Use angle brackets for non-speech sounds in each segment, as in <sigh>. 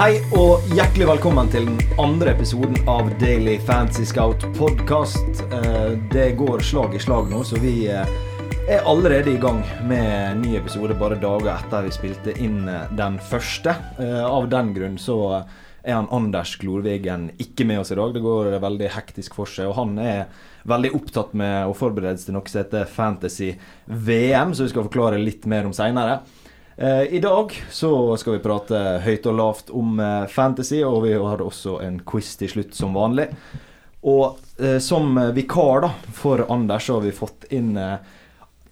Hei og hjertelig velkommen til den andre episoden av Daily Fantasy Scout podkast. Det går slag i slag nå, så vi eh, er allerede i gang med ny episode bare dager etter vi spilte inn eh, den første. Eh, av den grunn så er han Anders Glorvigen ikke med oss i dag. Det går veldig hektisk for seg. Og han er veldig opptatt med å forberede seg til noe som heter Fantasy VM, som vi skal forklare litt mer om seinere. Eh, I dag så skal vi prate høyt og lavt om eh, fantasy, og vi har også en quiz til slutt som vanlig. Og eh, som vikar da, for Anders så har vi fått inn eh,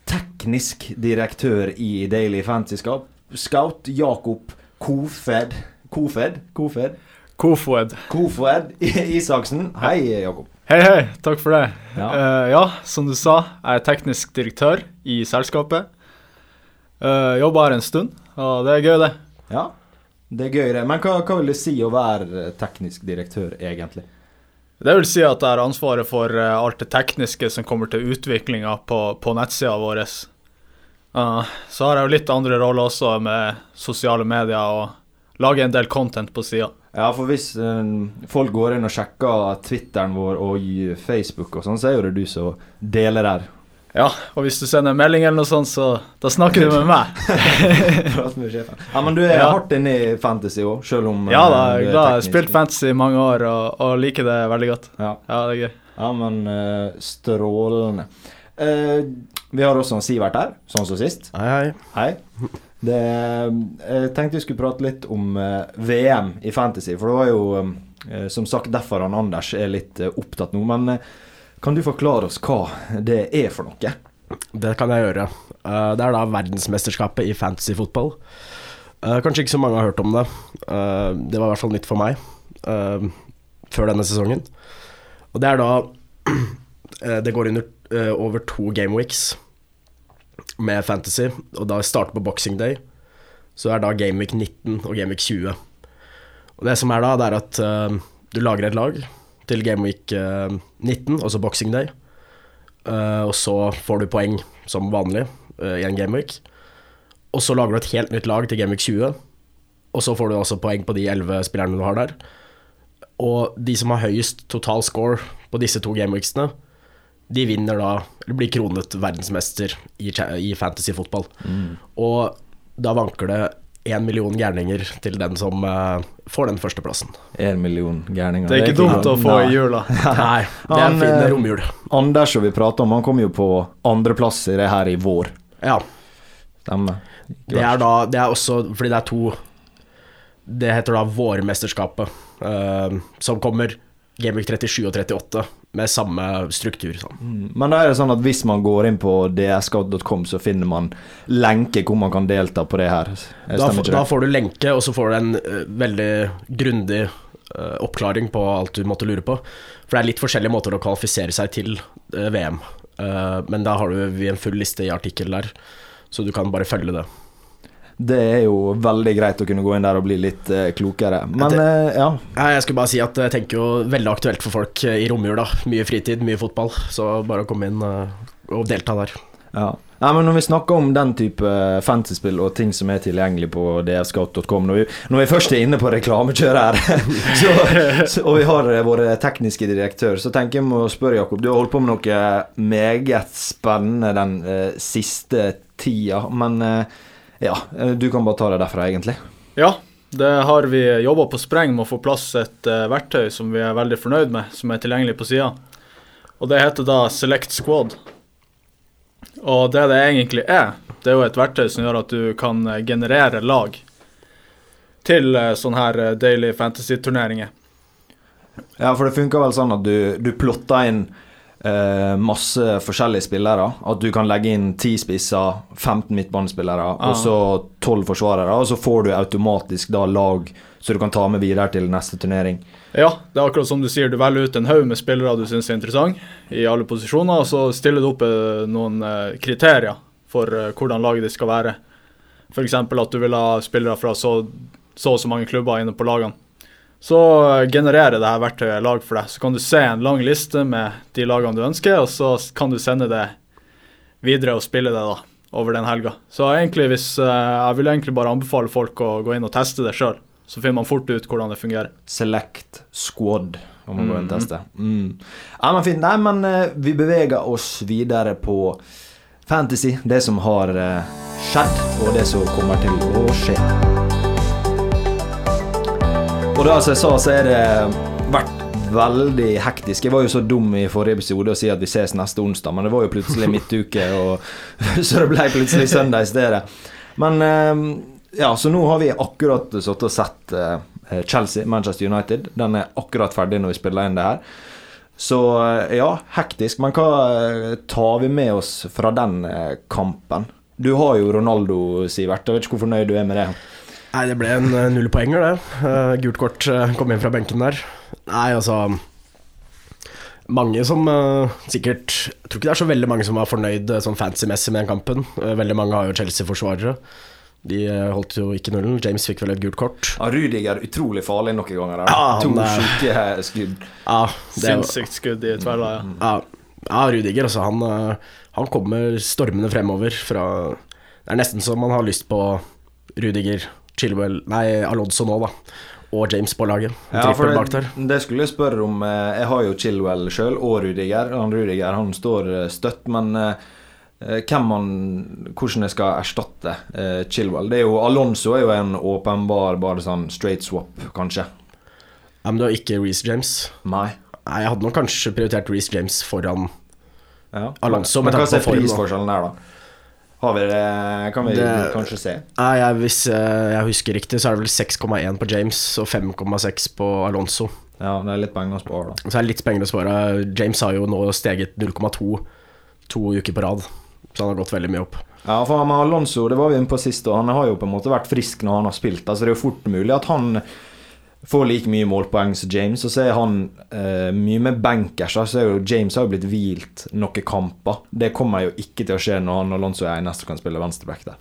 teknisk direktør i Daily Fantasy Scout, Jakob Kofed. Kofed? Kofed? Kofoed. Kofoed Isaksen. Hei, Jakob. Hei, hei. Takk for det. Ja. Uh, ja, som du sa, jeg er teknisk direktør i selskapet. Uh, Jobba her en stund, og det er gøy, det. Ja, det er gøy, det. Men hva, hva vil det si å være teknisk direktør, egentlig? Det vil si at jeg har ansvaret for uh, alt det tekniske som kommer til utviklinga på, på nettsida vår. Uh, så har jeg jo litt andre roller også, med sosiale medier og lager en del content på sida. Ja, for hvis uh, folk går inn og sjekker Twitteren vår og Facebook og sånn, så er jo det du som deler der. Ja, og hvis du sender en melding eller noe sånt, så da snakker du med meg. <laughs> ja, Men du er ja. hardt inne i fantasy òg, selv om Ja da, jeg har spilt fantasy i mange år og, og, liker det veldig godt. Ja, ja det er gøy. Ja, men uh, strålende. Uh, vi har også en Sivert her, sånn som sist. Hei, hei. Hei. Det, jeg tenkte vi skulle prate litt om uh, VM i fantasy, for det var jo som sagt derfor han Anders er litt opptatt nå. Men kan du forklare oss hva det er for noe? Det kan jeg gjøre. Uh, det er da verdensmesterskapet i fantasy fotball. Uh, kanskje ikke så mange har hørt om det. Uh, det var i hvert fall nytt for meg før denne sesongen. Og det er da <clears throat> Det går under over to gameweeks med fantasy, og da starter på boxing day. Så er da gameweek 19 og gameweek 20. Og det som er da, det er at du lager et lag til Gameweek 19, eh, altså Boxing Day. Eh, og så får du poeng som vanlig eh, i en gameweek. Og så lager du et helt nytt lag til Gameweek 20. Og så får du også poeng på de elleve spillerne du har der. Og de som har høyest total score på disse to gameweeksene, de vinner da, eller blir kronet verdensmester i, i fantasy fotball. Mm. Og da vanker det én million gærninger til den som uh, får den førsteplassen. Én million gærninger. Det er ikke det er dumt å få i jula. <laughs> Nei, det er en fin eh, romjul. Anders som vi prater om, han kom jo på andreplass i det her i vår. Ja. Stemmer. Det er da Det er også fordi det er to Det heter da Vårmesterskapet, uh, som kommer Gameweek 37 og 38 med samme struktur. Sånn. Mm. Men da er det sånn at hvis man går inn på dscout.com, så finner man lenke hvor man kan delta på det her? Da, da, får du lenke, og så får du en uh, veldig grundig uh, oppklaring på alt du måtte lure på. For det er litt forskjellige måter å kvalifisere seg til uh, VM. men da har du en full liste i artikkel der, så du kan bare følge det det er jo veldig greit å kunne gå inn der og bli litt eh, klokere. Men det, eh, ja. Jeg skulle bare si at jeg tenker jo veldig aktuelt for folk eh, i romjula. Mye fritid, mye fotball. Så bare å komme inn eh, og delta der. Ja. Nei, men Når vi snakker om den type fantasyspill og ting som er tilgjengelig på dscout.com når, når, vi først er inne på reklamekjøret her, <laughs> så, så, og vi har vår tekniske direktør, så tenker jeg må spørre Jakob. Du har holdt på med noe meget spennende den eh, siste tida. Men uh, ja, eh, du kan bare ta det derfra, egentlig. Ja, det har vi jobba på spreng med å få plass et uh, verktøy som vi er veldig fornøyd med, som er tilgjengelig på sida. Og det heter da Select Squad. Og det det egentlig er, det er jo et verktøy som gjør at du kan eh, generere lag til uh, sånne her daily fantasy-turneringer. Ja, for det funker vel sånn at du, du plotter inn eh, masse forskjellige spillere. At du kan legge inn 10 spisser, 15 midtbanespillere ah. og så 12 forsvarere. Og så får du automatisk da lag så du kan ta med videre til neste turnering. Ja, det er akkurat som du sier. Du velger ut en haug med spillere du syns er interessant i alle posisjoner, og så stiller du opp eh, noen eh, kriterier for eh, hvordan laget ditt skal være. F.eks. at du vil ha spillere fra så, så og så mange klubber inne på lagene. Så genererer dette verktøyet lag for deg. Så kan du se en lang liste med de lagene du ønsker, og så kan du sende det videre og spille det da over den helga. Så egentlig hvis, eh, jeg vil egentlig bare anbefale folk å gå inn og teste det sjøl. Så finner man fort ut hvordan det fungerer. Select squad, om man går inn og Mhm. tester. Mm. Ja, men fint. Nei, men eh, vi beveger oss videre på fantasy. Det som har eh, skjedd, og det som kommer til å skje. Og da, som jeg sa, så er det vært veldig hektisk. Jeg var jo så dum i forrige episode å si at vi ses neste onsdag, men det var jo plutselig midtuke, og, <laughs> så det ble plutselig søndag i stedet. Men eh, ja, så nå har vi akkurat satt og sett eh, Chelsea, Manchester United. Den er akkurat ferdig når vi spiller inn det her. Så eh, ja, hektisk. Men hva eh, tar vi med oss fra den kampen? Du har jo Ronaldo, Sivert. Jeg vet ikke hvor fornøyd du er med det. Nei, det ble en null nullpoenger, det. Uh, gult kort eh, kom inn fra benken der. Nei, altså Mange som uh, sikkert Jeg tror ikke det er så veldig mange som var fornøyd sånn fancy-messig med den kampen. Eh, veldig mange har jo Chelsea-forsvarere. De eh, holdt jo ikke nullen. James fikk vel et gult kort. Ja, Rudiger utrolig farlig noen ganger. Ja, to han er- sjuke skudd. Ja, det, Sinnssykt skudd i tvella, ja. ja, ja Rudiger, altså. Han, eh, han kommer stormende fremover fra Det er nesten så man har lyst på Rudiger, Chilwell Nei, Alonso nå, da. Og James på laget. Ja, for det, det skulle jeg spørre om. eh, Jeg har jo Chilwell sjøl, og Rudiger. Han Rudiger han står eh, støtt, men eh, man, hvordan jeg skal erstatte Chilwell Det er jo Alonso er jo en åpenbar bare sånn straight swap, kanskje. Ja, men du har ikke Reece James. Nei. Nei, jeg hadde nok kanskje prioritert Reece James foran Ja. Alonso, men, hva er prisforskjellen der, da? Har vi det Kan vi Det- kanskje se? Nei, jeg, Hvis eh, jeg husker riktig, så er det vel 6,1 på James og 5,6 på Alonso. Ja, det er litt penger å spare, da. Så er det litt penger å spare. James har jo nå steget 0,2 to uker på rad, så han har gått veldig mye opp. Ja, for med Alonso, det var vi inne på sist, og han har jo på en måte vært frisk når han har spilt. Altså Det er jo fort mulig at han får like mye målpoeng som James, og så er han eh, mye mer bankers. Så er jo, James har jo blitt hvilt noen kamper. Det kommer jo ikke til å skje når han Alonso er eneste som kan spille venstreback der.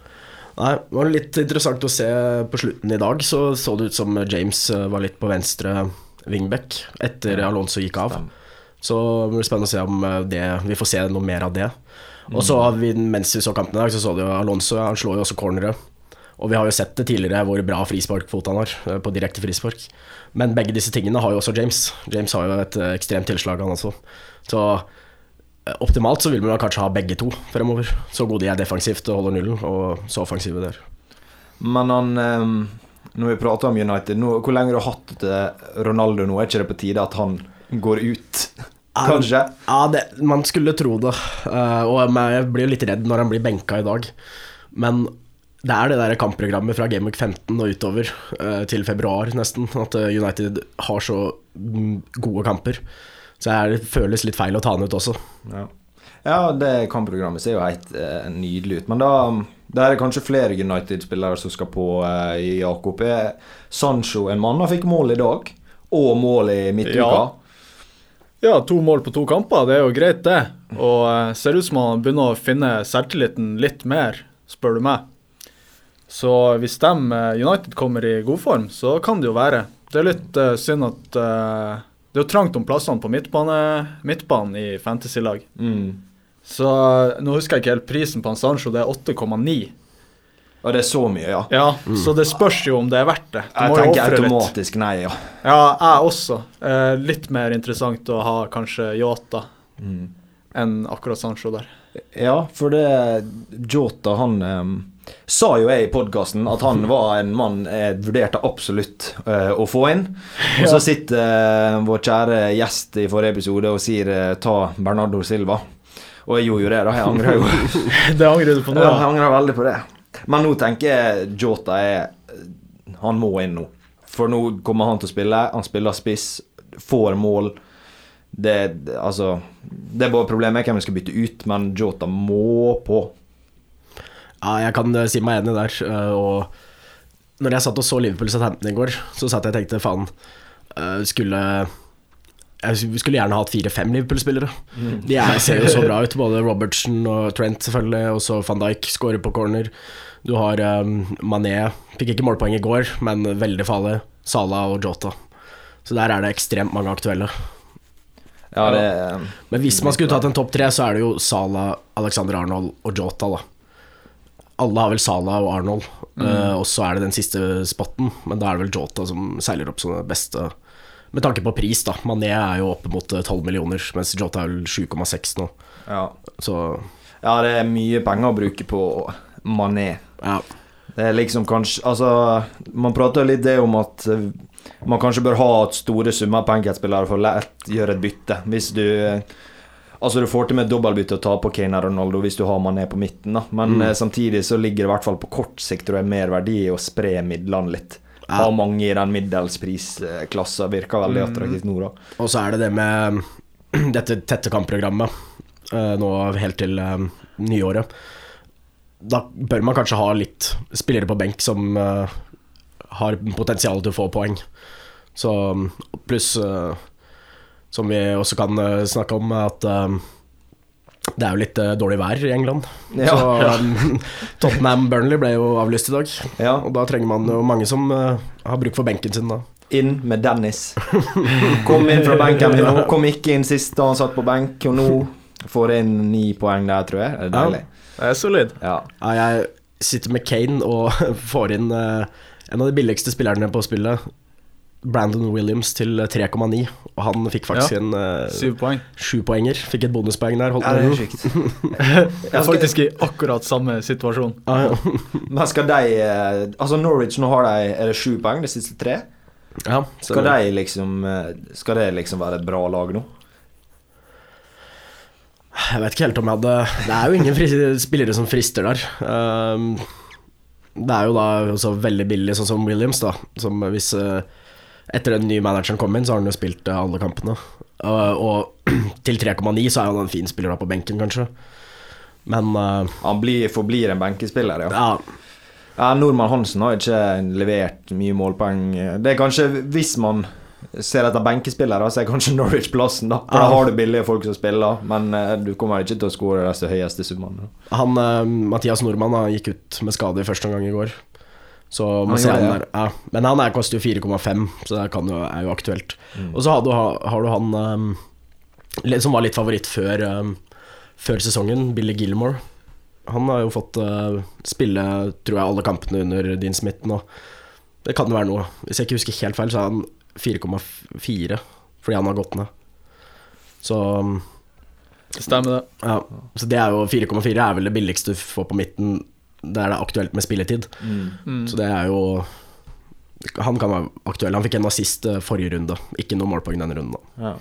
Nei, Det var litt interessant å se på slutten i dag, så så det ut som James eh, var litt på venstre wingback etter Alonso gikk av. Så det blir spennende å se om eh, det, vi får se noe mer av det. Og så har vi, mens vi så kampen i dag, så så du Alonso, han slår jo også cornere. Og vi har jo sett det tidligere hvor bra frisparkfot han har, eh, på direkte frispark. Men begge disse tingene har jo også James. James har jo et eh, ekstremt tilslag, han også. Så eh, optimalt så vil man kanskje ha begge to fremover. Så gode de er defensivt og holder nullen, og så offensive der. Men han eh, Når vi prater om United, nå, hvor lenge har du hatt Ronaldo nå? Er ikke det på tide at han går ut? Kanskje? Ja, det, man skulle tro det. Og jeg blir jo litt redd når han blir benka i dag. Men det er det der kampprogrammet fra Game Week 15 og utover eh, til februar nesten, at eh, United har så mm, gode kamper. Så det føles litt feil å ta han ut også. Ja, ja det kampprogrammet ser jo helt eh, nydelig ut. Men da, da er det kanskje flere United-spillere som skal på eh, i Jakob. Er Sancho en mann? Han fikk mål i dag, og mål i midtuka. Ja. Ja, to mål på to kamper, det er jo greit, det. Og eh, ser ut som han begynner å finne selvtilliten litt mer, spør du meg. Så hvis de, eh, United kommer i god form, så kan det jo være. Det er litt uh, synd at uh, Det er jo trangt om plassene på midtbane, midtbanen i fantasy-lag. Mm. Så nå husker jeg ikke helt prisen på Sancho, det er 8,9. Og det er så mye, ja. Ja, så det spørs jo om det er verdt det. Du Jeg tenker automatisk litt. nei, ja. Ja, jeg også. Eh, litt mer interessant å ha kanskje Yota Mm. enn akkurat Sancho der. Ja, for det Jota, han eh, sa jo jeg i podkasten at han var en mann jeg vurderte absolutt eh, å få inn. Og så sitter eh, vår kjære gjest i forrige episode og sier eh, ta Bernardo Silva. Og jeg gjorde jo det, da. Jeg angrer jo. <laughs> Det angrer du på nå? Ja, Ja, jeg angrer veldig på det. Men nå tenker jeg Jota er Han må inn nå. For nå kommer han til å spille. Han spiller spiss, får mål. Det, altså Det er bare problemet hvem vi skal bytte ut, men Jota må på. Ja, jeg kan eh, si meg enig der. eh, og når jeg satt og så Liverpool Southampton i går, så satt jeg og tenkte faen eh, Skulle Jeg skulle gjerne hatt fire-fem Liverpool-spillere. De er, <laughs> ser jo så bra ut, både Robertson og Trent selvfølgelig, og så van Dijk skårer på corner. Du har um, Mané, fikk ikke målpoeng i går, men veldig farlig. Salah og Jota. Så der er det ekstremt mange aktuelle. Ja, det Men hvis man skulle tatt en topp tre, så er det jo Salah, Alexander Arnold og Jota, da. Alle har vel Salah og Arnold, eh, og så er det den siste spotten. Men da er det vel Jota som seiler opp som den beste, med tanke på pris, da. Mané er jo oppe mot eh, 12 millioner, mens Jota er vel 7,6 nå. Ja. Så ja, det er mye penger å bruke på Mané. ja. Det er liksom kanskje Altså, man prater litt det om at eh, man kanskje bør ha store summer på enkeltspillere for å lett gjøre et bytte. Hvis du eh, Altså, du får til med et dobbeltbytte å ta på Kane og Ronaldo hvis du har Mané på midten, da. Men Mm. eh, samtidig så ligger det i hvert fall på kort sikt tror jeg mer verdi i å spre midlene litt. Ha mange i den middelsprisklassa. Virker veldig attraktivt nå, da. Og så er det det med <clears throat> dette tette kampprogrammet nå helt til nyåret. Da bør man kanskje ha litt spillere på benk som uh, har potensial til å få poeng. Så pluss uh, som vi også kan uh, snakke om, at det er jo litt dårlig vær i England. Ja. Så <laughs> um, Tottenham Burnley ble jo avlyst i dag. Ja. Og da trenger man jo mange som har bruk for benken sin da. Inn med Dennis. Kom inn fra benken min nå. Kom ikke inn sist da han satt på benk, og nå får jeg inn ni poeng der, tror jeg. Det er deilig. Det er solid. Ja. Ja, jeg sitter med Kane og <laughs> får inn eh, en av de billigste spillerne på spillet. Brandon Williams til 3,9, og han fikk faktisk Ja. en uh, Syv poeng. sjupoenger. Fikk et bonuspoeng der. Holdt Ja, det er sjukt. <laughs> <laughs> Jeg er faktisk i akkurat samme situasjon. Ah, ja. Men skal de eh, Altså Norwich nå har de Er det sju poeng de siste tre? ja, Skal de liksom Skal det liksom være et bra lag nå? Jeg vet ikke helt om jeg hadde Det er jo ingen spillere som frister der. Um, det er jo da også veldig billig, sånn som Williams, da. Som hvis eh, Etter den nye manageren kom inn, så har han jo spilt eh, alle kampene. Uh, og <clears throat> til 3,9 så er han en fin spiller da på benken, kanskje. Men Han blir, forblir en benkespiller, ja. ja, ja. Nordmann Hansen har ikke levert mye målpoeng. Det er kanskje Hvis man ser etter benkespillere, så er kanskje <laughs> Norwich plassen, da. For Ja. da har du billige folk som spiller, men eh, du kommer ikke til å skåre de høyeste summene. han uh, Mathias Nordmann da, gikk ut med skade i første omgang i går. Så Han han der. Ja. Men han er, koster jo 4,5, så det kan jo, er jo aktuelt. Mm. Og så har du, har du han um, som var litt favoritt før, um, før sesongen, Billy Gilmore. Han har jo fått uh, spille tror jeg alle kampene under Dean Smith nå. Det kan jo være noe. Hvis jeg ikke husker helt feil, så er han 4,4 fordi han har gått ned. Så um, stemmer, det. ja, så det er jo 4,4 er vel det billigste du får på midten der det er aktuelt med spilletid. Mm. Så det er jo Han kan være aktuell. Han fikk en assist eh, forrige runde, ikke noe målpoeng denne runden. da. Ja.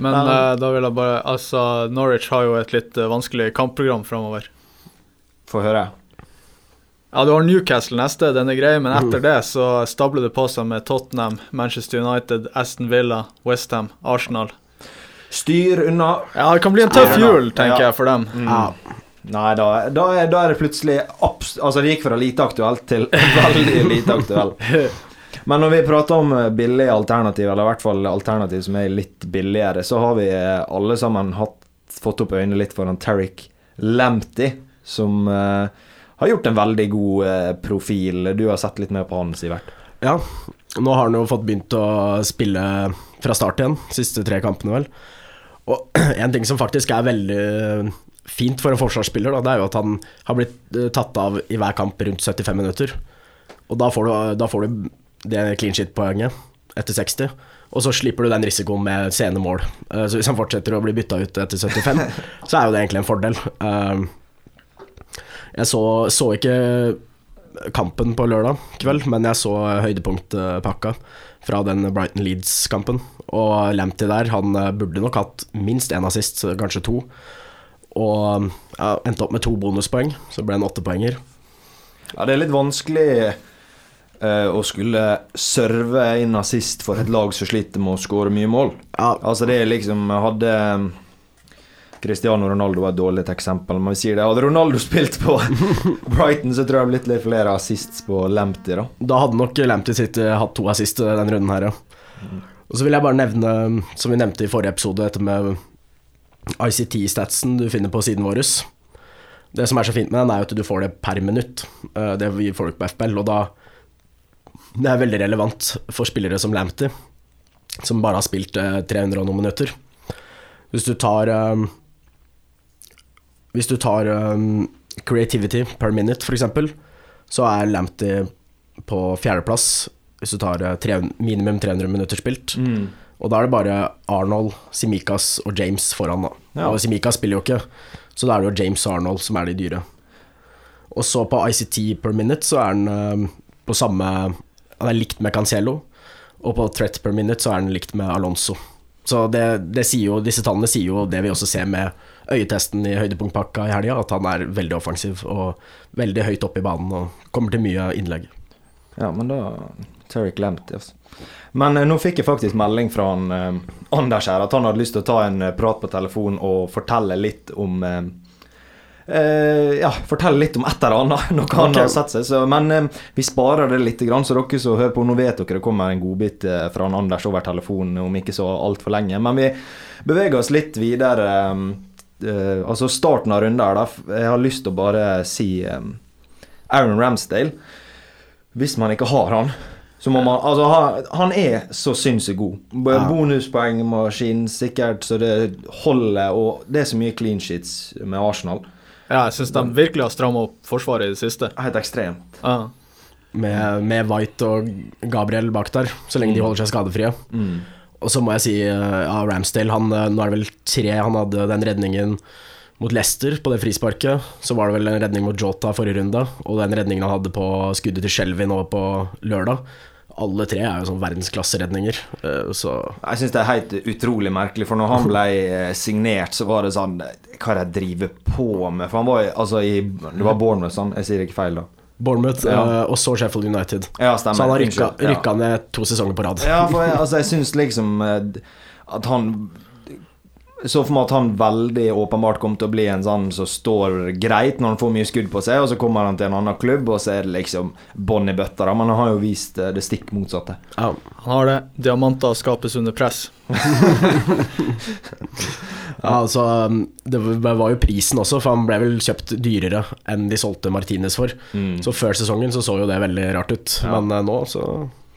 Men Men- eh, da vil jeg bare Altså, Norwich har jo et litt eh, vanskelig kampprogram framover. Få høre. Ja, du har Newcastle neste, den er grei, men etter det så stabler det på seg med Tottenham, Manchester United, Aston Villa, Westham, Arsenal. Styr unna. Ja, det kan bli en tøff jul, tenker Ja. jeg, for dem. Ja, Nei, da, da, er, da er det plutselig abs Altså, det gikk fra lite aktuelt til <laughs> veldig lite aktuelt. Men når vi prater om eh, billige alternativ, eller i hvert fall alternativ som er litt billigere, så har vi eh, alle sammen hatt, fått opp øynene litt foran Tariq Lamptey, som eh, har gjort en veldig god eh, profil. Du har sett litt mer på han, Sivert. ja. Nå har han jo fått begynt å spille fra start igjen, siste tre kampene, vel. Og <clears throat> en ting som faktisk er veldig fint for en forsvarsspiller, da, det er jo at han har blitt eh, tatt av i hver kamp rundt 75 minutter. Og da får du, da får du det clean shit-poenget etter 60. Og så slipper du den risikoen med sene mål. Eh, Så hvis han fortsetter å bli bytta ut etter 75, <laughs> så er jo det egentlig en fordel. Jeg så, så ikke kampen på lørdag kveld, men jeg så høydepunktpakka fra den Brighton Leeds-kampen. Og Lamptey der, han eh, burde nok hatt minst én assist, kanskje to. Og ja, endte opp med to bonuspoeng, så ble det en åttepoenger. Ja, det er litt vanskelig eh, å skulle serve inn assist for et lag som sliter med å skåre mye mål. Ja, Altså det er liksom Hadde Cristiano Ronaldo er et dårlig eksempel, men vi sier det. Hadde Ronaldo <laughs> spilt på <laughs> Brighton, så tror jeg det blitt litt flere assists på Lamptey, da. da hadde nok Lamptey sitt eh, hatt to assist den denne runden her, ja. Og så vil jeg bare nevne, som vi nevnte i forrige episode, dette med ICT-statsen du finner på siden vår. Det som er så fint med den, er at du får det per minutt. Eh, Det gir folk på FPL, og da Det er veldig relevant for spillere som Lamptey, som bare har spilt eh, 300 og noen minutter. Hvis du tar eh, Hvis du tar um, creativity per minute, f.eks., så er Lamptey på fjerdeplass hvis du tar eh, tre, minimum 300 minutter spilt. Mm. Og da er det bare Arnold, Simikas og James foran, da. Ja. Og Simikas spiller jo ikke, så da er det jo James og Arnold som er de dyre. Og så på ICT per minute så er den eh, på samme Han er likt med Cancelo, og på threat per minute så er den likt med Alonso. Så det, det sier jo, disse tallene sier jo det vi også ser med øyetesten i høydepunktpakka i helga, at han er veldig offensiv og veldig høyt oppe i banen og kommer til mye innlegg. Ja, men da Terry Lamptey, altså. Men eh, nå fikk jeg faktisk melding fra han, eh, Anders her, at han hadde lyst til å ta en eh, prat på telefon og fortelle litt om eh, eh, Ja, fortelle litt om et eller annet, <laughs> noe han okay. har sett seg. Så, men vi sparer det litt, grann, så dere som hører på, nå vet dere det kommer en godbit fra Anders over telefonen om ikke så altfor lenge. Men vi beveger oss litt videre. eh, eh, altså starten av runden der, da. Jeg har lyst til å bare si um, Aaron Ramsdale. Hvis man ikke har han, så må man Altså, han, han er så sinnssykt god. Bonuspoengmaskin sikkert så det holder, og det er så mye clean sheets med Arsenal. Ja, jeg syns de virkelig har stramma opp forsvaret i det siste. Helt ekstremt. Ja. Med, med White og Gabriel bak der, så lenge de holder seg skadefrie. Mm. Og så må jeg si eh, ja, Ramsdale, han, eh, nå er det vel tre Han hadde den redningen mot Leicester på det frisparket. Så var det vel en redning mot Jota forrige runde, og den redningen han hadde på skuddet til Shelby nå på lørdag. Alle tre er jo sånn verdensklasseredninger, eh, så Jeg syns det er helt utrolig merkelig, for når han ble signert, så var det sånn Hva er det jeg driver på med? For han var altså i Det var Bournemouth, sånn. Jeg sier ikke feil, da. Bournemouth, Ja. eh, og så Sheffield United. Ja. Så han har rykka, rykka ned to sesonger på rad. Ja, for jeg, altså, jeg syns liksom eh, at han så for meg at han veldig åpenbart kom til å bli en sånn som står greit når han får mye skudd på seg, og så kommer han til en annen klubb, og så er det liksom bånn i bøtta. Men han har jo vist eh, det stikk motsatte. Ja. Han har det. Diamanter skapes under press. <laughs> Ja, altså, det var jo prisen også, for han ble vel kjøpt dyrere enn de solgte Martinez for. Så før sesongen så så jo det veldig rart ut, Ja. men eh, nå så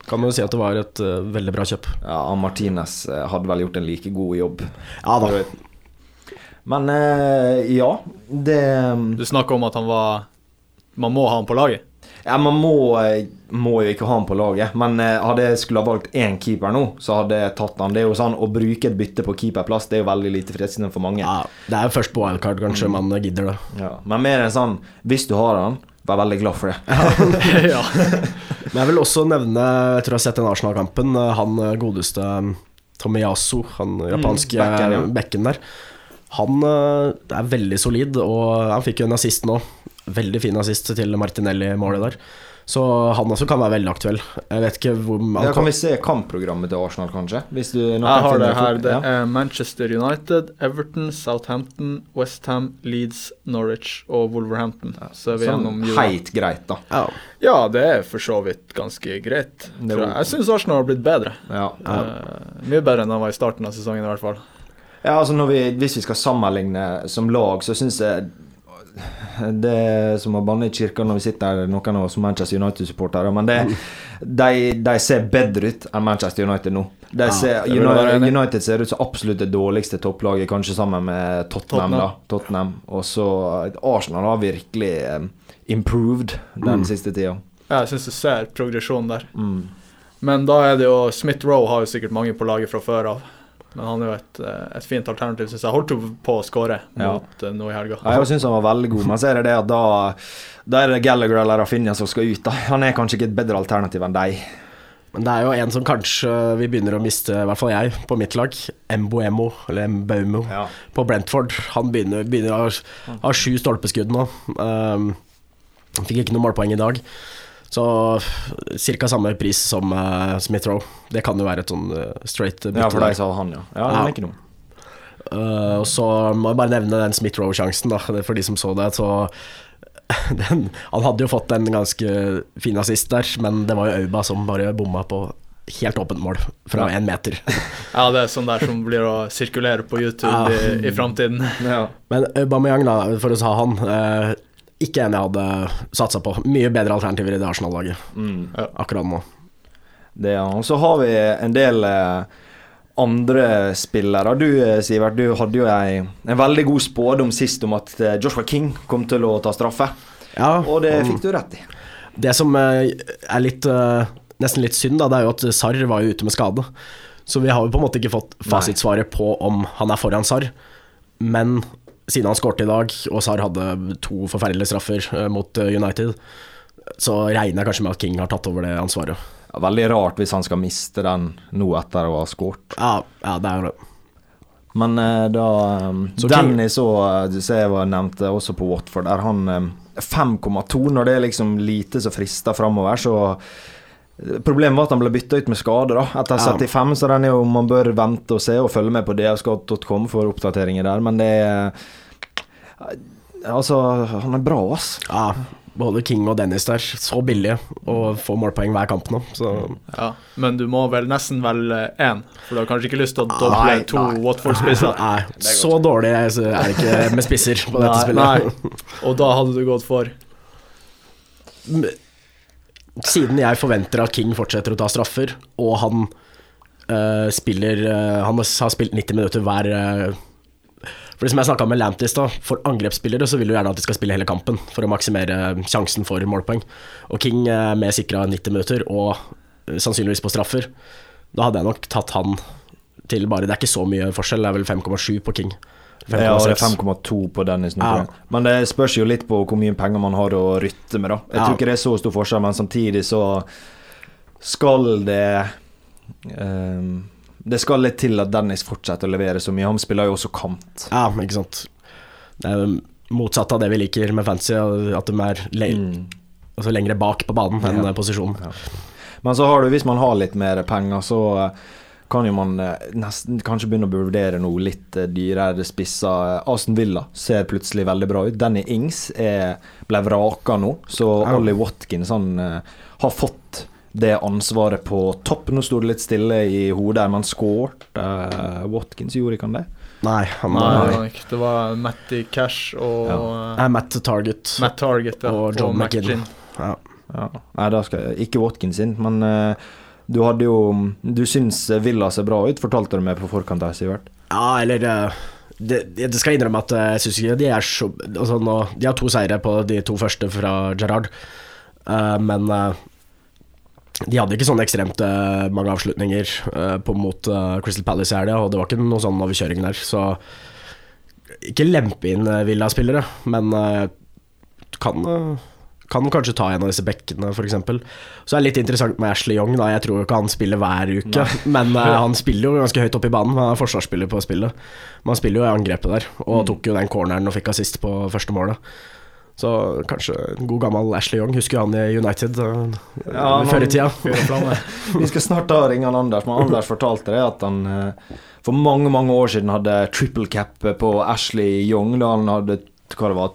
kan man jo si at det var et uh, veldig bra kjøp. Ja, Martinez eh, hadde vel gjort en like god jobb. Ja da. Men uh, ja, det Du snakker om at han var Man må ha han på laget. Ja, man må, må jo ikke ha han på laget. Men hadde jeg skulle ha valgt én keeper nå, så hadde jeg tatt han. Det er jo sånn, Å bruke et bytte på keeperplass Det er jo veldig lite fristende for mange. Ja, det er jo først på wildcard kanskje man gidder det. Ja. Men mer enn sånn Hvis du har han, vær veldig glad for det. <laughs> ja. Men jeg vil også nevne, jeg tror jeg har sett den Arsenal-kampen, han eh, godeste eh, Tomiyasu, han japanske Mm, bekken, ja. bekken der. Han eh, er veldig solid, og han fikk jo en assist nå. Veldig fin assist til Martinelli-målet der. Så han også kan være veldig aktuell. Jeg vet ikke hvor Ja, kan vi se kampprogrammet til Arsenal, kanskje? Hvis du, Jeg har det her. Det er Manchester United, Everton, Southampton, Westham, Leeds, Norwich og Wolverhampton. Så er vi Sånn heit greit, da. Ja. Ja, det er for så vidt ganske greit. Jeg jeg syns Arsenal har blitt bedre. Ja. Uh, mye bedre enn han var i starten av sesongen, i hvert fall. Ja, altså når vi, Hvis vi skal sammenligne som lag, så syns jeg det er som å banne i kirka når vi sitter her, noen av oss Manchester United-supportere. Men det, de, de ser bedre ut enn Manchester United nå. De ser, være United. United ser ut som absolutt det dårligste topplaget, kanskje sammen med Tottenham. Tottenham. da Tottenham Og så Arsenal har virkelig eh, improved den Mm. siste tida. Ja, jeg syns du ser progresjon der. Mm. Men da er det jo Smith Roe har jo sikkert mange på laget fra før av. Men han er jo et, eh, et fint alternativ, syns jeg. Holdt jo på å skåre mot ja. nå i helga. Ja, jeg syns han var veldig god, men så er det det at da Da er det Gallagher eller Rafinha som skal ut. da Han er kanskje ikke et bedre alternativ enn deg. Men det er jo en som kanskje vi begynner å miste, i hvert fall jeg, på mitt lag. Mboemo, eller Mbaumo, Ja. på Brentford. Han begynner, begynner å ha, sju stolpeskudd nå. Um, han fikk ikke noe målpoeng i dag. Så ca. samme pris som uh, Smith-Roe. Det kan jo være et sånn uh, straight bytte. Ja, for deg sa han, ja. Ja, Ja. ikke noe. Uh, og så må jeg bare nevne den. Er For de som så det, så <laughs> den, Han hadde jo fått en ganske fin assist der, men det var jo Auba som bare bomma på helt åpent mål fra én meter. <laughs> Ja, det er sånn der som blir å sirkulere på YouTube Ja. i, i framtiden. <laughs> Ja. Men Aubameyang, da, for å ta han eh, Ikke en jeg hadde satsa på. Mye bedre alternativer i det Arsenal-laget Mm. akkurat nå. Det er Og Så har vi en del eh, andre spillere. Du eh, Sivert, du hadde jo ei, en veldig god spådom sist om at eh, Joshua King kom til å ta straffe. Ja, Og det fikk du rett i. Det som eh, er litt eh, nesten litt synd, da, det er jo at Sarr var jo ute med skade. Så vi har jo på en måte ikke fått fasitsvaret på om han er foran Sarr. Men siden han skårte i dag, og Sar hadde to forferdelige straffer eh, mot eh, United, så regner jeg kanskje med at King har tatt over det ansvaret. Ja, veldig rart hvis han skal miste den nå etter å ha skåret. Ja, ja det er det. Men eh, da Så Dennis òg, som jeg var nevnte også på Watford, der han eh, 5,2 Når det er liksom lite som frister framover, så Problemet var at han ble bytta ut med skade da, etter Ja. 75, så den er jo, man bør vente og se og følge med på drscout.com for oppdateringer der. Men det eh, Altså, han er bra, ass. Ja, både King og Dennis der, så billige, og får målpoeng hver kamp nå. Så Ja, men du må vel nesten velge én, for du har kanskje ikke lyst til å doble Nei, to nei. Watford-spisser. <laughs> Nei, så dårlig er det ikke med spisser på dette Nei, spillet. nei. Og da hadde du gått for Siden jeg forventer at King fortsetter å ta straffer, og han uh, spiller uh, Han har spilt 90 minutter hver uh, For det som jeg snakka med Lantis stad, for angrepsspillere så vil du gjerne at de skal spille hele kampen for å maksimere sjansen for målpoeng. Og King med sikra 90 minutter, og sannsynligvis på straffer. Da hadde jeg nok tatt han til bare Det er ikke så mye forskjell, det er vel 5,7 på King. Ja, og det er 5,2 på Dennis nå. Ja. Men det spørs jo litt på hvor mye penger man har å rytte med, da. Jeg Ja. tror ikke det er så stor forskjell, men samtidig så skal det um, Det skal litt til at Dennis fortsetter å levere så mye. Han spiller jo også kant. Ja, ikke sant. Det er motsatt av det vi liker med fancy, at de er le Mm. altså lengre bak på banen enn Ja. posisjonen. Men så har du, hvis man har litt mer penger, så kan jo man eh, nesten kanskje begynne å vurdere noe litt eh, dyrere spissa. Aston Villa ser plutselig veldig bra ut. Danny Ings er, ble vraka nå, så Ja. Ollie Watkins han eh, har fått det ansvaret på topp. Nå sto det litt stille i hodet, her, men skårte uh, Watkins? Gjorde ikke han det? Nei, han Nei, det var ikke. det var Matty Cash og ja. Matt Target. Matt Target ja, og John McGinn. Ja. Ja. Nei, da skal jeg Ikke Watkins inn, men eh, du hadde jo Du syns Villa ser bra ut, fortalte du meg på forkant her, Sivert. ja, eller eh, det, det skal jeg innrømme at eh, jeg syns ikke de er så altså nå, De har to seire på de to første fra Gerrard, uh, men uh, de hadde ikke sånn ekstremt uh, mange avslutninger på, mot Crystal Palace i helga, og det var ikke noe sånn overkjøring der, så ikke lempe inn Villa-spillere, men du kan, kan kanskje ta en av disse bekkene, f.eks. Så er det litt interessant med Ashley Young. Da. Jeg tror jo ikke han spiller hver uke, <laughs> men uh, han spiller jo ganske høyt oppe i banen. Han er forsvarsspiller på spillet, men han spiller jo i angrepet der, og tok jo den corneren og fikk assist på første målet. Så kanskje en god gammel Ashley Young. Husker jo han i United uh, Ja, før i tida. <laughs> Vi skal snart ta ringe han Anders, men Anders fortalte det at han uh, for mange mange år siden hadde triple cap på Ashley Young da han hadde hva det var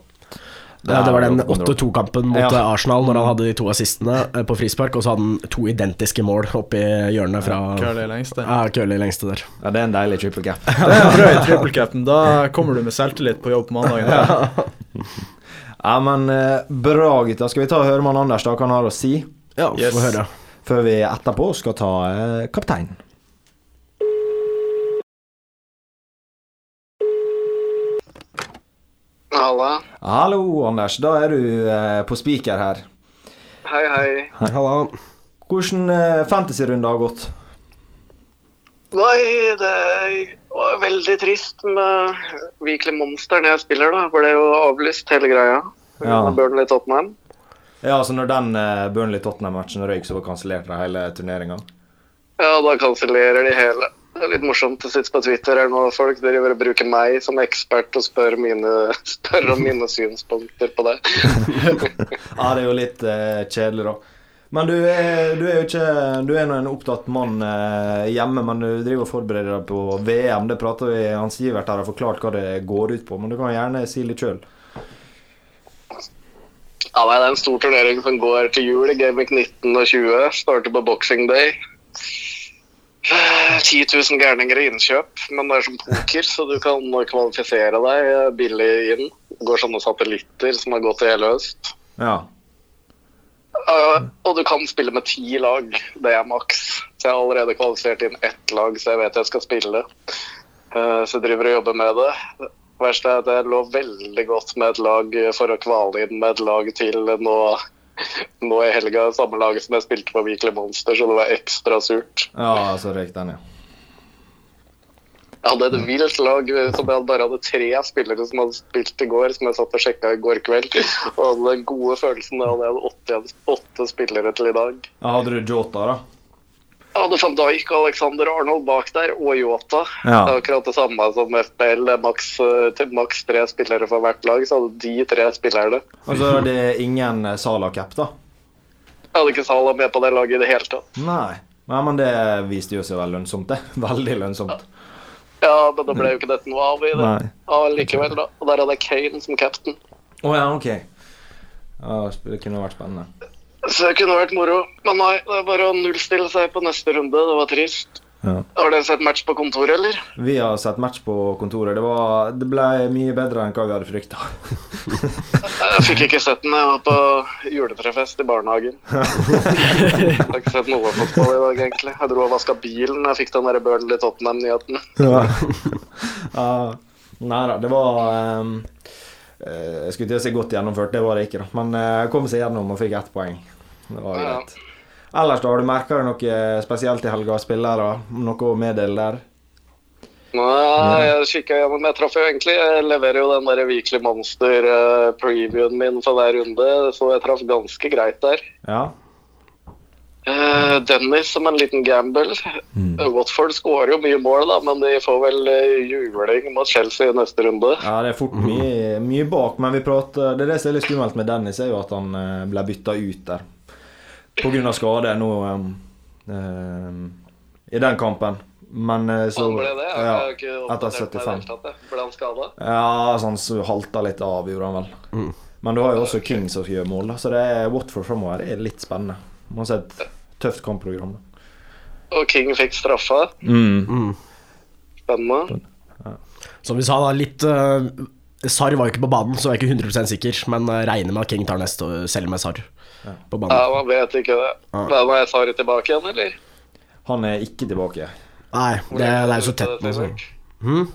Ja, det var den er 8-2-kampen mot Ja. Arsenal, når han hadde de to assistene eh, på frispark, og så hadde han to identiske mål oppi hjørnet fra Curly lengste. Ja, Curly lengste der. Ja, det er en deilig triple cap. <laughs> Det er en drøy triple cap'n. Da kommer du med selvtillit på jobb på mandag. Ja. Ja, men eh, bra, gutta. Skal vi ta og høre med han Anders da, hva han har å si? Ja, Yes. få høre. Før vi etterpå skal ta eh, kapteinen. Halla. Hallo, Anders. Da er du eh, på spiker her. Hei, hei. Halla. Hvordan eh, fantasy-runde har gått? Nei, det var veldig trist med Weekly Monster når jeg spiller, da. Ble jo avlyst hele greia. Ja. Burnley Tottenham. Ja, altså når den eh, Burnley-Tottenham-matchen røyk, så kansellerte de hele turneringa? Ja, da kansellerer de hele. Det er litt morsomt å sitte på Twitter her nå. Folk driver og bruker meg som ekspert og spør, mine, <laughs> spør om mine synspunkter på det. <laughs> Ja, det er jo litt eh, kjedelig, da. Men du er, du er jo ikke Du er nå en opptatt mann eh, hjemme, men du driver og forbereder deg på VM. Det prater vi Hans Givert her har forklart hva det går ut på, men du kan gjerne si litt sjøl. Ja, nei, Det er en stor turnering som går til jul i Gameweek 19 og 20. Starter på Boxing Day. Eh, 10 000 gærninger i innkjøp, men det er som poker, så du kan kvalifisere deg eh, billig inn. Det går sånne satellitter som har gått i hele høst. Ja. Uh, og du kan spille med ti lag. Det er maks. Så jeg har allerede kvalifisert inn ett lag, så jeg vet jeg skal spille. Uh, Så jeg driver og jobber med det. Verste er at jeg lå veldig godt med et lag for å kvale inn med et lag til nå, nå i helga. Samme lag som jeg spilte på Weekly Monster, så det var ekstra surt. Ja, så røyk den, ja. Jeg hadde et vilt lag som jeg bare hadde tre spillere som hadde spilt i går, som jeg satt og sjekka i går kveld. Og den gode følelsen da jeg hadde åtte, åtte spillere til i dag. ja. Hadde du Jota, da? Hadde van Dijk, Alexander Arnold bak der, og Yota. Ja. Det er akkurat det samme som FPL. Maks, eh, til maks tre spillere for hvert lag, så hadde de tre spillerne. Og så er det ingen eh, Salah-cap, da? Jeg hadde ikke Salah med på det laget i det hele tatt. Nei. Nei, men det viste jo seg veldig lønnsomt, det. <laughs> Veldig lønnsomt. Ja, men da ble jo ikke dette noe av i det. Nei. Ja, likevel, da. Og der hadde jeg Kane som captain. Å ja, ok. Ja, det kunne vært spennende. Så det kunne vært moro. Men nei, det er bare å nullstille seg på neste runde. Det var trist. Ja. Har dere sett match på kontoret, eller? Vi har sett match på kontoret. Det, var, det ble mye bedre enn hva vi hadde frykta. <laughs> Jeg fikk ikke sett den. Jeg var på juletrefest i barnehagen. <laughs> Jeg har ikke sett noe fotball i dag, egentlig. Jeg dro og vaska bilen. Jeg fikk den der Burnley Tottenham-nyheten. <laughs> Ja. uh, Nei da, det var um, uh, Jeg skulle til å si godt gjennomført, det var det ikke, da. Men jeg kom seg gjennom og fikk ett poeng. Det var Ja. greit. Ellers, da, har du merka noe spesielt i helga? Spillere? Noe å meddele der? Nei, jeg kikka gjennom. Jeg traff jo egentlig Jeg leverer jo den der Weekly Monster-previewen min for hver runde, så jeg traff ganske greit der. Ja. Eh, Dennis som en liten gamble. Mm. Watford skårer jo mye mål, da, men de får vel eh, juling mot Chelsea i neste runde. ja, det er fort mye, mye bak, men vi prater Det er det som er litt skummelt med Dennis, er jo at han eh, ble bytta ut der. Av skade nå um, um, i den kampen. Men eh, så Han ble det? Jeg ja, har ikke oppdatert meg i det 75. hele tatt. Ble han skada? Ja, sånn han så halta litt av, gjorde han vel. Men du har jo også King som gjør mål, da, så det er Watford framover er litt spennende. Man se et tøft kampprogram. da. Og King fikk straffa. Mm. Spennende. Som vi sa, da, litt uh, Sarr var jo ikke på banen, så jeg er ikke 100% sikker, men uh, regner med at King tar neste, selv med Sarr på banen. Ja, man vet ikke det. Ja. Men er Sari tilbake igjen, eller? Han er ikke tilbake. Nei, det, det er jo så tett nå. Hm?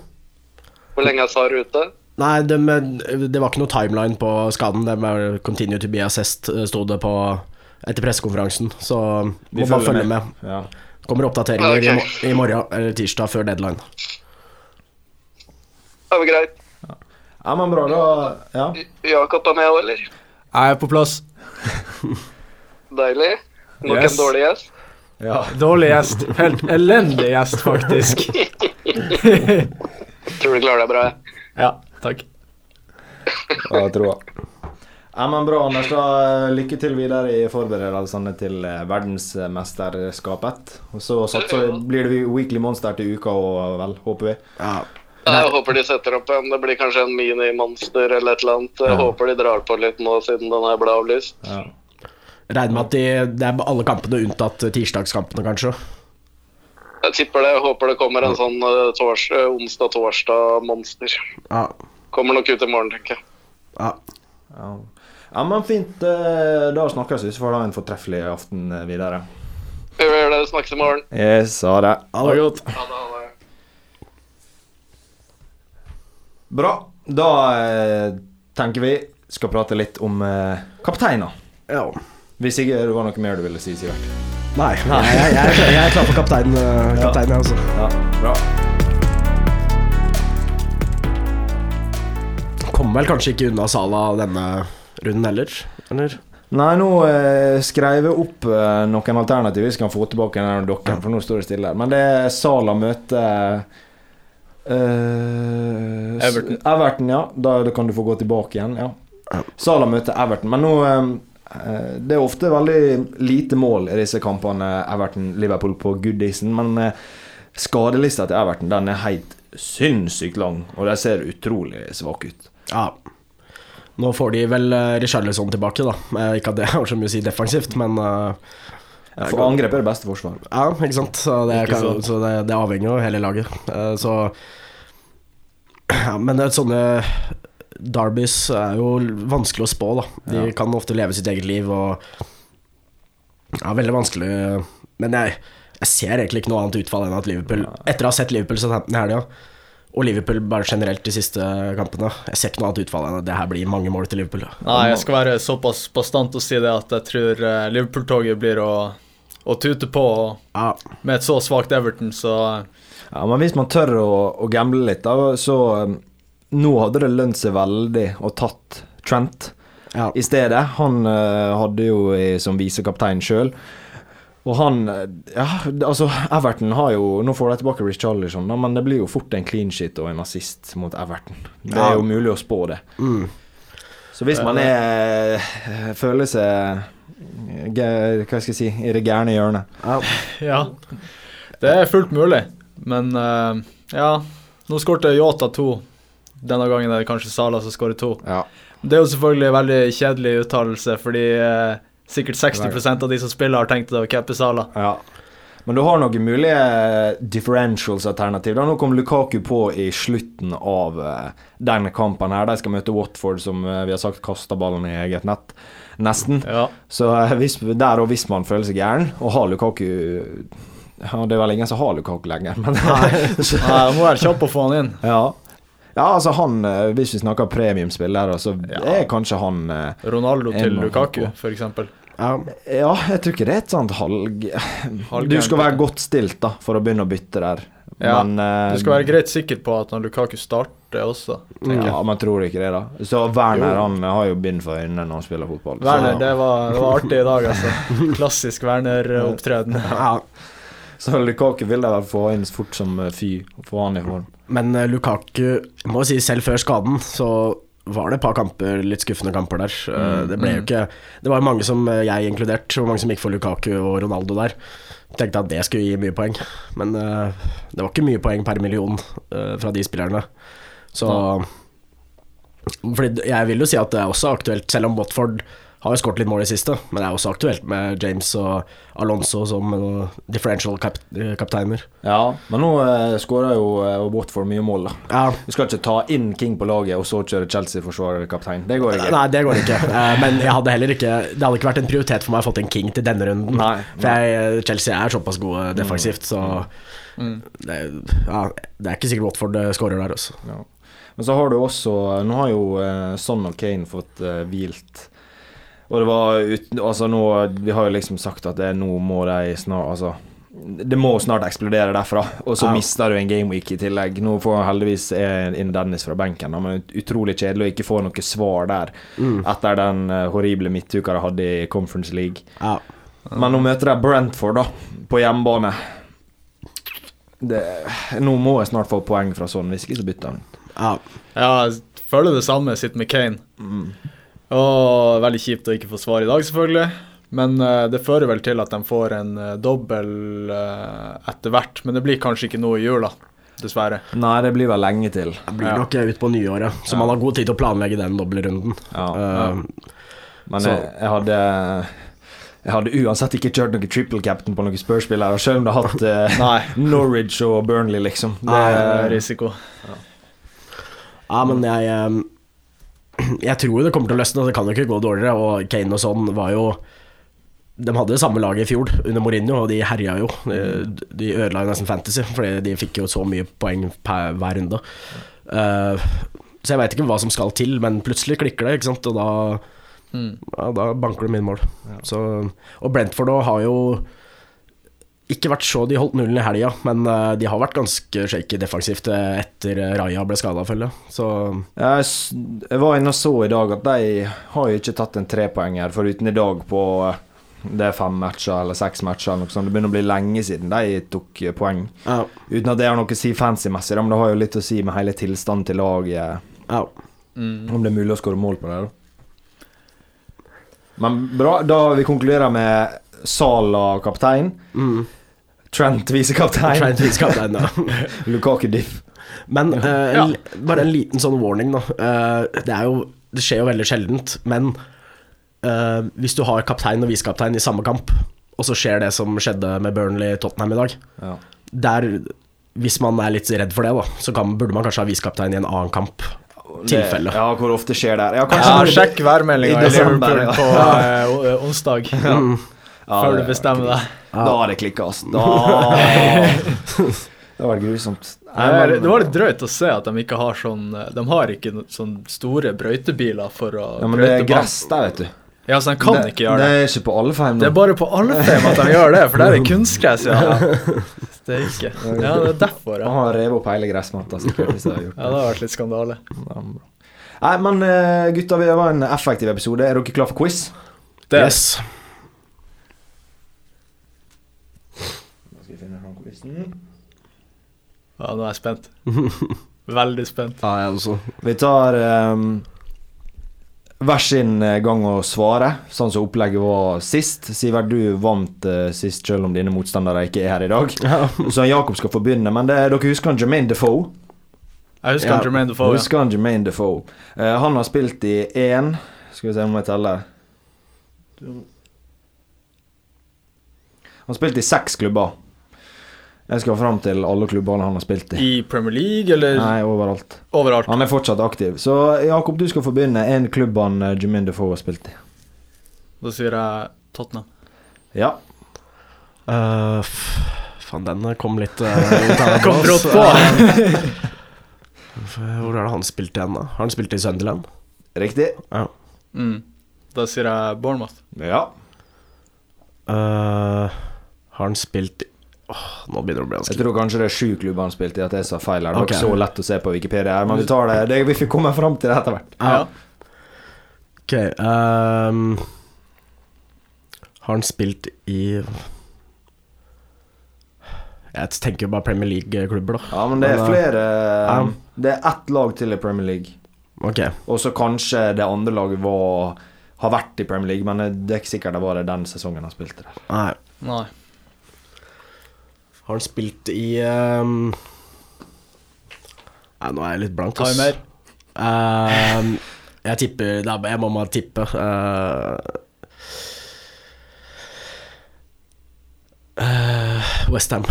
Hvor lenge er Sari ute? Nei, det, med, det var ikke noe timeline på skaden. Det var 'continue to be assessed' eh, sto det på etter pressekonferansen, så må bare følge med. Ja. Kommer oppdateringer i, i morgen eller tirsdag før deadline. Det var greit. ja, men bra, da. Ja. Jakob er med òg, eller? Jeg er på plass. <laughs> Deilig. Nok Yes. en dårlig gjest. ja. Dårlig gjest. Helt elendig gjest, faktisk. <laughs> Tror du klarer deg bra. jeg. Ja, takk. Ja, jeg tror jeg. Ja, men Bra, Anders. da Lykke til videre i forberedelsene til eh, verdensmesterskapet. Og så satser, blir det Weekly Monster til uka og vel, håper vi. Ja. Jeg håper de setter opp en Det blir kanskje en mini-monster eller et eller annet. Jeg Ja. håper de drar på litt nå siden den her ble avlyst. Ja. Regner med at de, det er alle kampene unntatt tirsdagskampene, kanskje. Jeg tipper det. Jeg håper det kommer en sånn eh, tors, eh, onsdag-torsdag-monster. Ja. Kommer nok ut i morgen, tenker jeg. ja. Ja. ja, men fint. eh, Da snakkes vi, så får du ha en fortreffelig aften videre. Vi vil gjøre det. Snakkes i morgen. Jeg sa det. Ha det godt. Ha det. Ha det. Bra. Da eh, tenker vi skal prate litt om eh, kapteiner. Ja. Hvis ikke det var noe mer du ville si, Sivert. Nei, jeg, jeg, jeg, jeg er klar for kaptein, <laughs> uh, kaptein jeg, altså. Ja, bra. Kommer vel kanskje ikke unna Sala denne runden heller, eller? Nei, nå eh, skrev jeg opp eh, noen alternativer vi skal få tilbake dokken, for nå står det stille her. Men det er Sala møter eh, s- Everton. Everton, ja. Da, da kan du få gå tilbake igjen. ja. Sala møter Everton. Men nå eh, Det er ofte veldig lite mål i disse kampene Everton-Liverpool på goodisen, men uh, skadelista til Everton den er helt sinnssykt lang, og de ser utrolig svake ut. Ja. Nå får de vel uh, Richarlison tilbake, da. Ikke at det har så mye å si defensivt, men For angrep er det beste forsvar. Ja, ikke sant. Så det, Ikke kan, sant. så det, det avhenger jo av hele laget. Eh, så ja, Men det er sånne Derbys er jo vanskelig å spå, da. De Ja. kan ofte leve sitt eget liv og Ja, veldig vanskelig. Men jeg, Jeg ser egentlig ikke noe annet utfall enn at Liverpool Etter å ha sett Liverpool Southampton i helga, og Liverpool bare generelt de siste kampene Jeg ser ikke noe annet utfall enn at det her blir mange mål til Liverpool. Nei, jeg skal være såpass bastant og si det at jeg tror eh, Liverpool-toget blir å, å tute på. og Ja, Med et så svakt Everton, så Ja, men hvis man tør å, å gamble litt, da, så um, Nå hadde det lønt seg veldig å tatt Trent ja. i stedet. Han uh, hadde jo i, som visekaptein sjøl. Og han eh, Ja, altså, Everton har jo Nå får de tilbake Rich Charlison, men det blir jo fort en clean shit og en assist mot Everton. Det er jo mulig å spå det. Mm. Så hvis man er eh, føler seg Hva skal jeg si i det gærne hjørnet ja. <laughs> ja. Det er fullt mulig, men eh, ja. Nå skårte Yota to. Denne gangen er det kanskje Sala som skårer to. Ja. Det er jo selvfølgelig en veldig kjedelig uttalelse, fordi eh, sikkert 60% av de som spiller, har tenkt å cappe Sala. Ja. Men du har noen mulige differentials-alternativ. Nå kom Lukaku på i slutten av eh, denne kampen. her De skal møte Watford, som eh, vi har sagt kaster ballen i eget nett. Nesten. Ja. Så eh, hvis, der og hvis man føler seg gæren, og har Lukaku ja, Det er vel ingen som har Lukaku lenger, men <laughs> så, Nei, jeg må være kjapp å få han inn. ja. ja, altså han Hvis vi snakker premiumspillere, så Ja. er kanskje han Ronaldo til og- Lukaku, f.eks. ja. Ja, jeg tror ikke det er et sånt halv... Du skal være godt stilt da for å begynne å bytte der. Ja, men uh, Du skal være greit sikker på at når Lukaku starter også. tenker Ja, man tror ikke det, da. Så Werner Jo. han har jo bind for øynene når han spiller fotball. så- Werner, det var, det var artig i dag, altså. Klassisk Werner-opptreden. <laughs> ja. Så Lukaku vil de vel få inn fort som fy, få han i form. Men uh, Lukaku må si selv før skaden så var det et par kamper, litt skuffende kamper der. Mm, Det ble jo ikke Det var mange som, eh, jeg inkludert, og mange som gikk for Lukaku og Ronaldo der. Tenkte at det skulle gi mye poeng, men uh, det var ikke mye poeng per million uh, fra de spillerne. Så Fordi jeg vil jo si at det er også aktuelt, selv om Watford har jo skåret litt mål i siste, men det er også aktuelt med James og Alonso som eh, differential kap kapteiner. Ja, men nå eh, skårer jo uh, Watford mye mål, da. Ja, Du skal ikke ta inn King på laget og så kjøre Chelsea-forsvarerkaptein. Det går ikke. Nei, det går ikke. <laughs> Eh, Men jeg hadde heller ikke Det hadde ikke vært en prioritet for meg å få fått en King til denne runden. Nei, For jeg, Chelsea er såpass gode defensivt, så Mm. det, ja, det er ikke sikkert Watford eh, skårer der, altså. Ja. Men så har du også Nå har jo Son og Kane fått hvilt. Og det var uten, Altså nå Vi har jo liksom sagt at det, nå må de snart Altså det må snart eksplodere derfra, og så Ja. mister du en gameweek i tillegg. Nå får han heldigvis eh, inn Dennis fra benken, men utrolig kjedelig å ikke få noe svar der Mm. etter den eh, horrible midtuka de hadde i Conference League. Ja. Men nå møter de Brentford, da, på hjemmebane. Det, nå må jeg snart få poeng fra sånn, hvis ikke så bytter han. Ja. Ja, jeg føler det samme. Sitter med Kane. Og veldig kjipt å ikke få svar i dag, selvfølgelig. Men uh, det fører vel til at de får en uh, dobbel uh, etter hvert. Men det blir kanskje ikke noe i jula, dessverre. Nei, det blir vel lenge til. Det blir Ja. nok ut på nyåret, så man har god tid til å planlegge den dobbeltrunden. Ja, Men jeg, jeg hadde Jeg hadde uansett ikke kjørt noen triple captain på noen spørsmål her, selv om det har hatt eh, <laughs> Norwich og Burnley, liksom. Det, er risiko. Ja, men jeg <clears throat> Jeg tror jo det kommer til å løsne, det kan jo ikke gå dårligere. Og Kane og sånn var jo De hadde det samme laget i fjor, under Mourinho, og de herja jo. De, de ødela jo nesten Fantasy, fordi de fikk jo så mye poeng per hver runde. Eh, så jeg veit ikke hva som skal til, men plutselig klikker det, ikke sant, og da, Mm. ja, da banker du min mål. Så, og Brentford har jo ikke vært så De holdt nullen i helga, men eh, de har vært ganske shaky defensivt eh, etter eh, Raja ble skada, følger jeg. Så jeg, var inne og så i dag at de har jo ikke tatt en trepoenger, foruten i dag på det er fem matcher eller seks matcher. Noe sånt. Det begynner å bli lenge siden de tok poeng. ja, Uten at det har noe å si fancy-messig, men det har jo litt å si med hele tilstanden til laget. ja. Mm. Om det er mulig å skåre mål på det, da. Men bra. Da vi konkluderer med Sala kaptein, Mm. Trent visekaptein, Trent visekaptein, ja. <laughs> Lukaku diff. Men eh, Ja. bare en liten sånn warning, da. Uh, det, er jo, det skjer jo veldig sjeldent, men uh, hvis du har kaptein og visekaptein i samme kamp, og så skjer det som skjedde med Burnley-Tottenham i dag Ja. Der, hvis man er litt redd for det, da, så kan, burde man kanskje ha visekaptein i en annen kamp. Tilfelle. Ja, hvor ofte skjer det? Ja, kanskje Ja, sjekk værmeldinga i Liverpool på <laughs> o- onsdag. Mm. Ja, før du bestemmer deg. Da har det klikka, altså. Da <laughs> Det var grusomt. Nei, det var- det var litt drøyt å se at de ikke har sånn De har ikke sånn store brøytebiler for å Ja, men det er gress der, vet du. Ja, så de kan det, ikke gjøre det. Det er ikke på alle feim Det er bare på Alfheim at de gjør det, for der er <laughs> kunstgress, ja. Det er ikke Ja, det er derfor, Han har revet opp hele gressmatta, sikkert. Hvis jeg har gjort Ja, det har vært litt skandale. Nei, men eh, gutta, det var en effektiv episode. Er dere klar for quiz? Det Yes. Skal vi finne? Ja, nå er jeg spent. <laughs> Veldig spent. Ja, jeg også. Vi tar um, hver sin eh, gang å svare, sånn som opplegget var sist. Sivert, du vant uh, sist, selv om dine motstandere ikke er her i dag. Så Jakob skal få begynne, men det, dere husker han Jermaine Defoe? Jeg husker Ja, han Jermaine Defoe. Ja. Husker han Jermaine Defoe? Uh, han har spilt i én Skal vi se om jeg teller. Han har spilt i seks klubber. Jeg skal fram til alle klubbene han har spilt i. I Premier League, eller Nei, overalt. overalt? Han er fortsatt aktiv. Så Jakob, du skal få begynne. En klubb han eh, Jermaine Defoe har spilt i. Da sier jeg Tottenham. Ja. Uh, faen, den kom litt <laughs> uh, Kom brått på. <laughs> Hvor er det han spilte igjen, da? Har han spilt i Sunderland? Riktig. Ja. Mm. Da sier jeg Bournemouth. Ja. Uh, har han spilt i Åh, Nå begynner det å bli Jeg tror kanskje det er sju klubber han spilte i, at jeg sa feil her. Det var okay. ikke så lett å se på Wikipedia her, men vi tar det. det vi får komme fram til det etter hvert. Ja. Ok um, Har han spilt i Jeg tenker bare Premier League-klubber, da. Ja, men det er flere um, Det er ett lag til i Premier League. Ok. Og så kanskje det andre laget var har vært i Premier League, men det er ikke sikkert det var det den sesongen han spilte der. Nei. Nei. Har han spilt i ehm, Nei, nå er jeg litt blank. ass. Timer. Ehm, jeg tipper da, Jeg må bare tippe. Uh, Westham.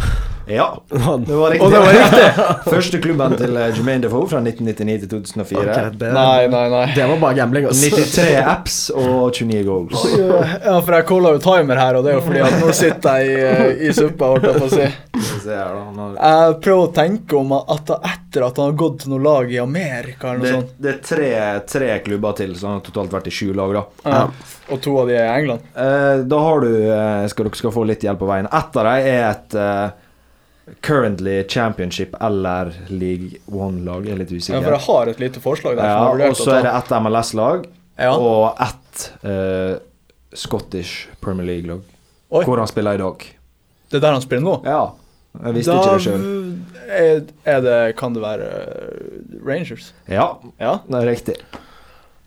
Ja, det var riktig. Og det var riktig! <laughs> Første klubben til eh, Jermaine Defoe fra 1999 til 2004. Okay, det, Nei, nei, nei. det var bare gambling, Også. 93 apps og 29 goals. Ja, for jeg calla jo timer her, og det er jo fordi at nå sitter jeg i, eh, i suppa, holdt jeg på å si. Jeg prøver å tenke om at etter at han har gått til noe lag i Amerika eller Det, sånt. det er tre, tre klubber til, så han har totalt vært i sju lag. da Ja. Og to av de er i England. Eh, Da har du skal Dere skal få litt hjelp på veien. Ett av dem er et currently championship eller League One-lag. Jeg er litt usikker. Ja, for jeg har et lite forslag der. Ja, og så er det ett MLS-lag Ja. og ett uh, Scottish Premier League-lag. Hvor han spiller i dag. det er der han spiller nå? Ja, jeg visste Da ikke det sjøl. er, er det Kan det være eh, Rangers? Ja, Ja? det er riktig.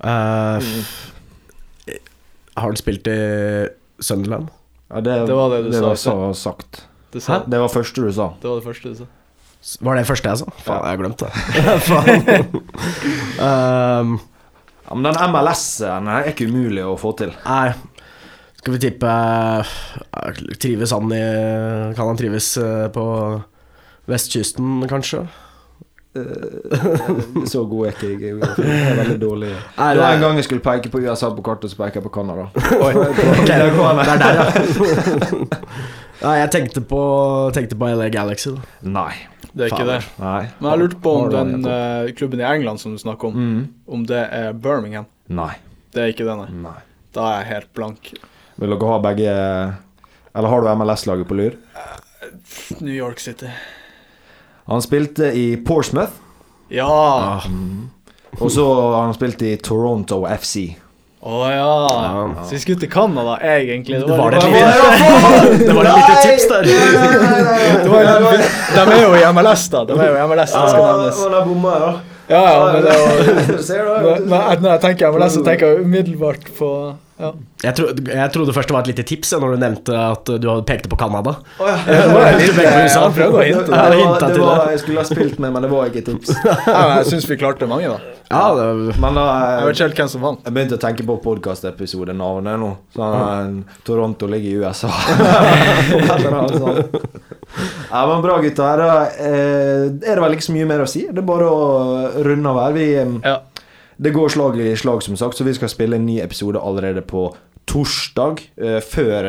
Uh, mm. har han spilt i Sunderland? Ja, det, Det var det du det sa, var så sagt. Det, sa, Det var første du sa. det var det første du sa. Var det første jeg sa? Faen, jeg har glemt det. <laughs> Faen. Ehm, Ja, men den MLS-en er ikke umulig å få til. nei, skal vi tippe eh, Trives han i Kan han trives eh, på vestkysten, kanskje? Så god er ikke jeg. Jeg er veldig dårlig. Nei, Det var en gang jeg skulle peke på USA på kartet, så peker jeg på Canada. Oi, <laughs> okay, det er der, ja. <laughs> Nei, jeg tenkte på, tenkte på LA Galaxy. Da. Nei. Det er ikke det. Nei. Men jeg lurte på om den eh, klubben i England som du snakker om, mm. om det er Birmingham. Nei. Det er ikke det, nei. Nei. Da er jeg helt blank. Vil dere ha begge Eller har du MLS-laget på lur? New York City. Han spilte i Portsmouth, Ja! Ah, og så har han spilt i Toronto FC. Å ja. Ja. Så vi skulle til Canada, egentlig. Det var det det lille- <laughs> det var et lite tips der. Det var De er jo i MLS, da. De er jo i MLS, det skal nevnes. der bomma jeg, da. Ja, ja, men det var <laughs> Ser du? men, men Når jeg tenker MLS, så tenker jeg umiddelbart på ja. Jeg, tro, jeg trodde først det var et lite tips ja, når du nevnte at du pekte på Canada. Å, ja. Det var pekte USA. <laughs> jeg prøvde å hinte. Det, det. Ja, det, var, det var, det. jeg skulle ha spilt med, men det var ikke et tips. Ja, jeg syns vi klarte mange, da. Ja, det, Men da Jeg vet ikke helt hvem som vant. Jeg begynte å tenke på podkastepisodenavnet nå. Sånn, Toronto ligger i USA. <laughs> Eller noe sånt. Ja, men bra, gutter. Da eh, er det vel ikke så mye mer å si. Det er bare å runde av her. Vi, Ja. det går slag i slag, som sagt, så vi skal spille en ny episode allerede på torsdag, før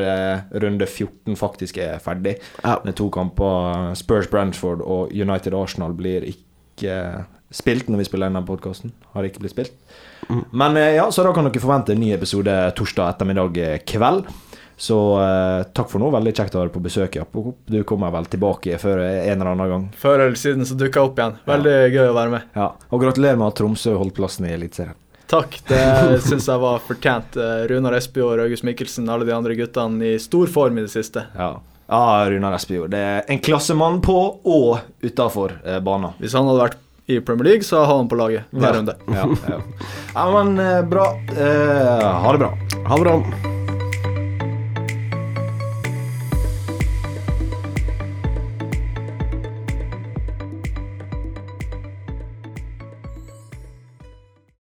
runde 14 faktisk er ferdig. Ja. Med to kamper. Spurs Brantford og United Arsenal blir ikke spilt når vi spiller denne podkasten. Har ikke blitt spilt. Men eh, ja, så da kan dere forvente en ny episode torsdag ettermiddag eh, kveld. Så eh, takk for nå. Veldig kjekt å ha deg på besøk, Jakob. Du kommer vel tilbake før en eller annen gang. Før eller siden så dukker jeg opp igjen. Veldig gøy å være med. Ja. Og gratulerer med at Tromsø holdt plassen i Eliteserien. Takk, det <laughs> syns jeg var fortjent. Eh, Runar Espejord, August Mikkelsen, alle de andre guttene i stor form i det siste. Ja. Ja, Runar Espejord. Det er en klassemann på og utafor eh, banen. Hvis han hadde vært i Premier League, så ha han på laget hver Ja. runde. Ja, ja. ja, men eh, bra. Eh, ha det bra. Ha det bra.